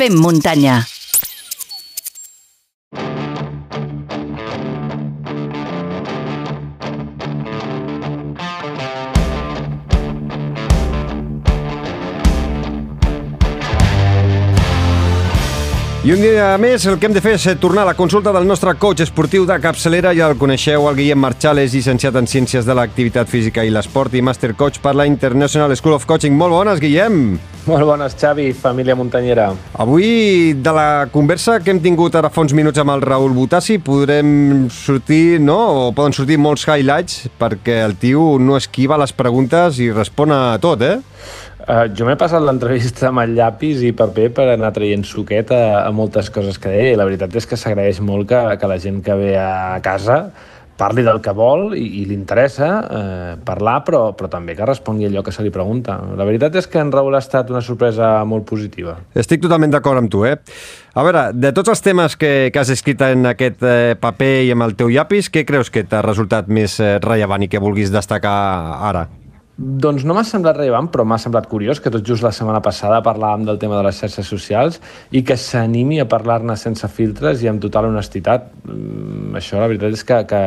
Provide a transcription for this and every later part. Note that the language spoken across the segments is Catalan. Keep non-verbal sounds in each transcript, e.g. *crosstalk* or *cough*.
Fem muntanya. I un dia més el que hem de fer és tornar a la consulta del nostre coach esportiu de capçalera. Ja el coneixeu, el Guillem Marchal, és llicenciat en Ciències de l'Activitat Física i l'Esport i Master Coach per la International School of Coaching. Molt bones, Guillem! Molt bones, Xavi, família muntanyera. Avui, de la conversa que hem tingut ara fa uns minuts amb el Raül Botassi, podrem sortir, no?, o poden sortir molts highlights, perquè el tio no esquiva les preguntes i respon a tot, eh? Uh, jo m'he passat l'entrevista amb el llapis i paper per anar traient suquet a, a moltes coses que deia i la veritat és que s'agraeix molt que, que la gent que ve a casa parli del que vol i, i li interessa eh, parlar, però, però també que respongui allò que se li pregunta. La veritat és que en Raül ha estat una sorpresa molt positiva. Estic totalment d'acord amb tu, eh? A veure, de tots els temes que, que has escrit en aquest eh, paper i amb el teu llapis, què creus que t'ha resultat més eh, rellevant i que vulguis destacar ara? Doncs no m'ha semblat rellevant, però m'ha semblat curiós que tot just la setmana passada parlàvem del tema de les xarxes socials i que s'animi a parlar-ne sense filtres i amb total honestitat. Mm, això la veritat és que, que,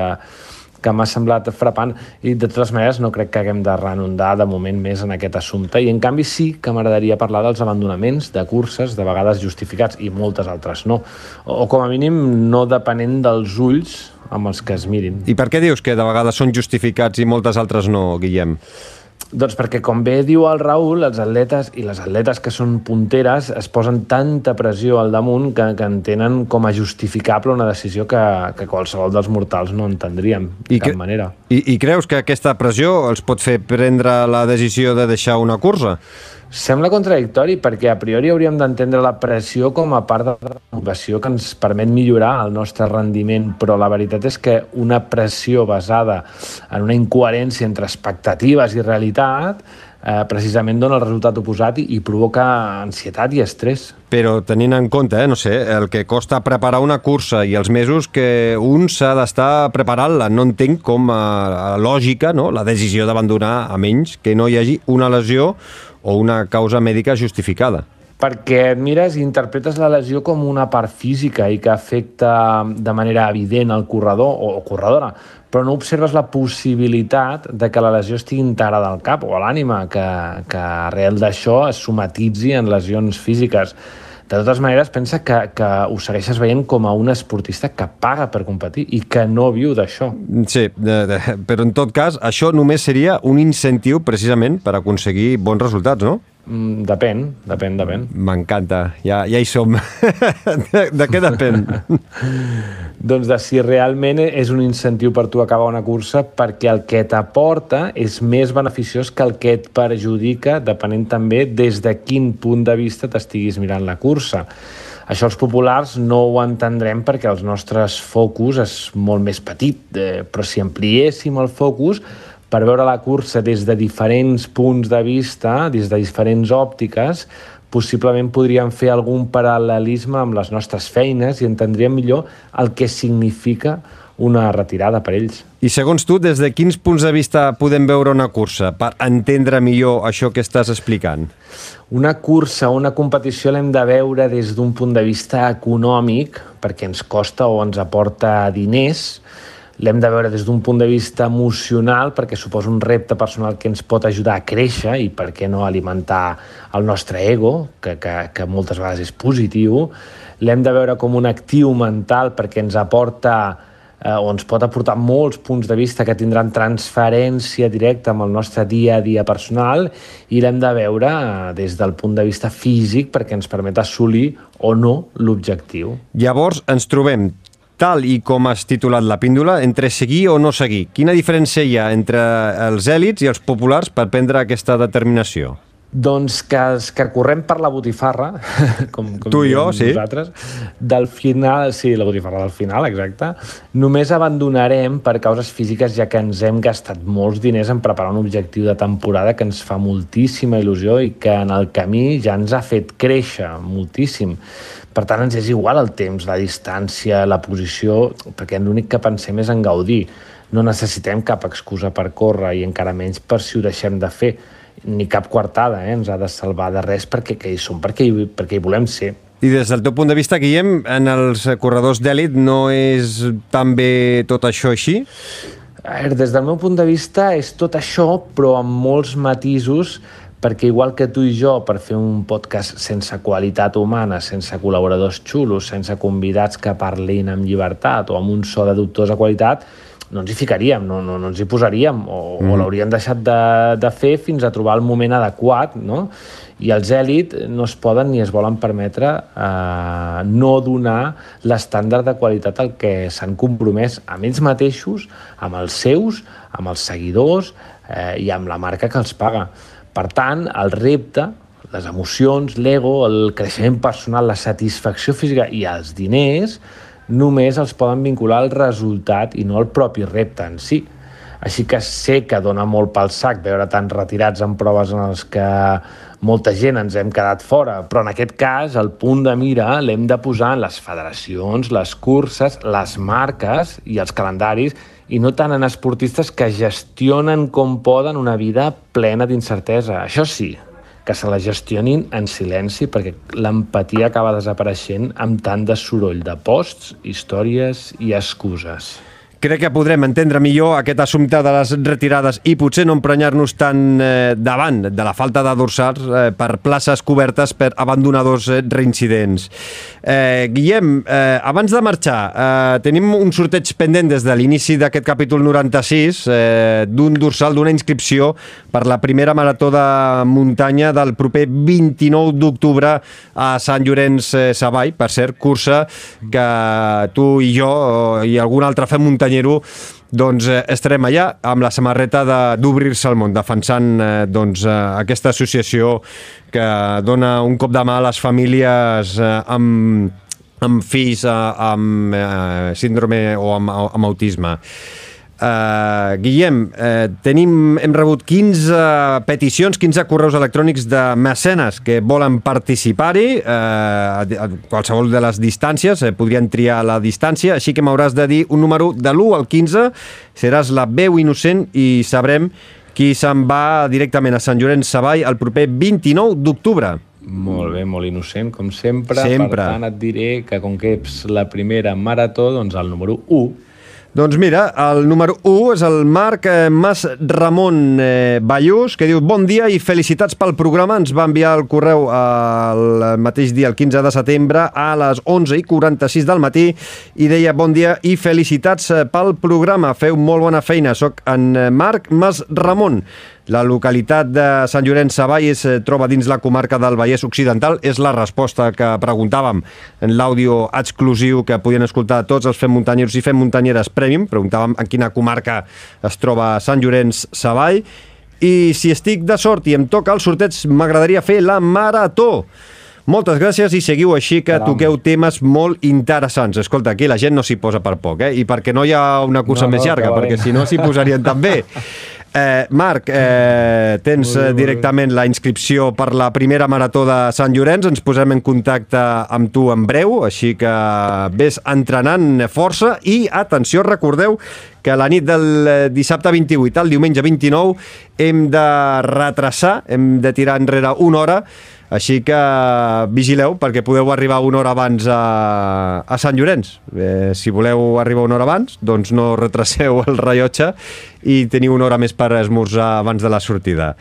que m'ha semblat frapant i de totes maneres no crec que haguem de renundar de moment més en aquest assumpte i en canvi sí que m'agradaria parlar dels abandonaments de curses, de vegades justificats i moltes altres no, o, o com a mínim no depenent dels ulls amb els que es mirin. I per què dius que de vegades són justificats i moltes altres no, Guillem? Doncs perquè, com bé diu el Raül, els atletes i les atletes que són punteres es posen tanta pressió al damunt que, que entenen com a justificable una decisió que, que qualsevol dels mortals no entendríem de I cap que, manera. I, I creus que aquesta pressió els pot fer prendre la decisió de deixar una cursa? Sembla contradictori perquè a priori hauríem d'entendre la pressió com a part de la motivació que ens permet millorar el nostre rendiment, però la veritat és que una pressió basada en una incoherència entre expectatives i realitat eh, precisament dona el resultat oposat i, i provoca ansietat i estrès. Però tenint en compte, eh, no sé, el que costa preparar una cursa i els mesos que un s'ha d'estar preparant-la, no entenc com a, a lògica no? la decisió d'abandonar a menys que no hi hagi una lesió o una causa mèdica justificada perquè et mires i interpretes la lesió com una part física i que afecta de manera evident el corredor o corredora, però no observes la possibilitat de que la lesió estigui integrada al cap o a l'ànima, que, que arrel d'això es somatitzi en lesions físiques. De totes maneres, pensa que, que ho segueixes veient com a un esportista que paga per competir i que no viu d'això. Sí, de, de, però en tot cas, això només seria un incentiu precisament per aconseguir bons resultats, no? Mm, depèn, depèn, depèn. M'encanta, ja, ja hi som. de, *laughs* de què depèn? *laughs* doncs de si realment és un incentiu per tu acabar una cursa perquè el que t'aporta és més beneficiós que el que et perjudica, depenent també des de quin punt de vista t'estiguis mirant la cursa. Això els populars no ho entendrem perquè els nostres focus és molt més petit, eh, però si ampliéssim el focus per veure la cursa des de diferents punts de vista, des de diferents òptiques, possiblement podríem fer algun paral·lelisme amb les nostres feines i entendríem millor el que significa una retirada per ells. I segons tu, des de quins punts de vista podem veure una cursa per entendre millor això que estàs explicant? Una cursa una competició l'hem de veure des d'un punt de vista econòmic, perquè ens costa o ens aporta diners, l'hem de veure des d'un punt de vista emocional perquè suposa un repte personal que ens pot ajudar a créixer i per què no alimentar el nostre ego, que, que, que moltes vegades és positiu. L'hem de veure com un actiu mental perquè ens aporta eh, o ens pot aportar molts punts de vista que tindran transferència directa amb el nostre dia a dia personal i l'hem de veure eh, des del punt de vista físic perquè ens permet assolir o no l'objectiu. Llavors ens trobem tal i com has titulat la píndola, entre seguir o no seguir. Quina diferència hi ha entre els èlits i els populars per prendre aquesta determinació? Doncs que, que correm per la botifarra, *laughs* com, com tu i jo, sí. nosaltres, del final, sí, la botifarra del final, exacte, només abandonarem per causes físiques ja que ens hem gastat molts diners en preparar un objectiu de temporada que ens fa moltíssima il·lusió i que en el camí ja ens ha fet créixer moltíssim. Per tant, ens és igual el temps, la distància, la posició, perquè l'únic que pensem és en gaudir. No necessitem cap excusa per córrer i encara menys per si ho deixem de fer. Ni cap coartada eh? ens ha de salvar de res perquè que hi som, perquè hi, perquè hi volem ser. I des del teu punt de vista, Guillem, en els corredors d'èlit no és tan bé tot això així? A veure, des del meu punt de vista és tot això, però amb molts matisos, perquè igual que tu i jo, per fer un podcast sense qualitat humana, sense col·laboradors xulos, sense convidats que parlin amb llibertat o amb un so de dubtosa qualitat, no ens hi ficaríem, no, no, no ens hi posaríem, o, mm. o l'hauríem deixat de, de fer fins a trobar el moment adequat, no? I els èlit no es poden ni es volen permetre eh, no donar l'estàndard de qualitat al que s'han compromès amb ells mateixos, amb els seus, amb els seguidors eh, i amb la marca que els paga. Per tant, el repte, les emocions, l'ego, el creixement personal, la satisfacció física i els diners només els poden vincular al resultat i no al propi repte en si. Així que sé que dona molt pel sac veure tants retirats en proves en els que molta gent ens hem quedat fora, però en aquest cas el punt de mira l'hem de posar en les federacions, les curses, les marques i els calendaris i no tant en esportistes que gestionen com poden una vida plena d'incertesa. Això sí, que se la gestionin en silenci perquè l'empatia acaba desapareixent amb tant de soroll de posts, històries i excuses. Crec que podrem entendre millor aquest assumpte de les retirades i potser no emprenyar-nos tan eh, davant de la falta de dorsals eh, per places cobertes per abandonadors eh, reincidents. Eh, Guillem, eh, abans de marxar, eh, tenim un sorteig pendent des de l'inici d'aquest capítol 96 eh, d'un dorsal, d'una inscripció per la primera marató de muntanya del proper 29 d'octubre a Sant Llorenç eh, Savall, per cert, cursa que tu i jo i algun altre fem muntanya Canyero doncs eh, estarem allà amb la samarreta d'Obrir-se al món, defensant eh, doncs, eh, aquesta associació que dona un cop de mà a les famílies amb, amb fills amb síndrome o amb, amb autisme. Uh, Guillem, uh, tenim, hem rebut 15 peticions, 15 correus electrònics de mecenes que volen participar-hi uh, a, qualsevol de les distàncies, uh, podrien triar la distància, així que m'hauràs de dir un número de l'1 al 15, seràs la veu innocent i sabrem qui se'n va directament a Sant Llorenç Savall el proper 29 d'octubre. Molt bé, molt innocent, com sempre. Sempre. Per tant, et diré que com que ets la primera marató, doncs el número 1 doncs mira, el número 1 és el Marc eh, Mas Ramon eh, Ballús, que diu bon dia i felicitats pel programa. Ens va enviar el correu el mateix dia, el 15 de setembre, a les 11 i 46 del matí i deia bon dia i felicitats eh, pel programa. Feu molt bona feina. Soc en Marc Mas Ramon. La localitat de Sant Llorenç Savall es eh, troba dins la comarca del Vallès Occidental. És la resposta que preguntàvem en l'àudio exclusiu que podien escoltar tots els Fem Muntanyers i Fem Muntanyeres Premium. Preguntàvem en quina comarca es troba Sant Llorenç Savall. I si estic de sort i em toca el sorteig, m'agradaria fer la marató. Moltes gràcies i seguiu així que Caram. toqueu temes molt interessants. Escolta, aquí la gent no s'hi posa per poc, eh? I perquè no hi ha una cursa no, no, més llarga, perquè si no s'hi posarien també. *laughs* Eh, Marc, eh, tens eh, directament la inscripció per la primera marató de Sant Llorenç. Ens posem en contacte amb tu en breu, així que ves entrenant força i, atenció, recordeu que la nit del eh, dissabte 28 al diumenge 29 hem de retrasar, hem de tirar enrere una hora així que vigileu perquè podeu arribar una hora abans a, a Sant Llorenç. Eh, si voleu arribar una hora abans, doncs no retraseu el rellotge i teniu una hora més per esmorzar abans de la sortida.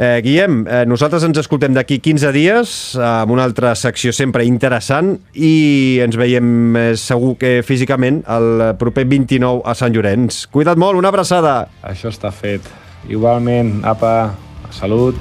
Eh, Guillem, eh, nosaltres ens escoltem d'aquí 15 dies amb una altra secció sempre interessant i ens veiem eh, segur que físicament el proper 29 a Sant Llorenç. Cuida't molt, una abraçada. Això està fet. Igualment, apa, salut.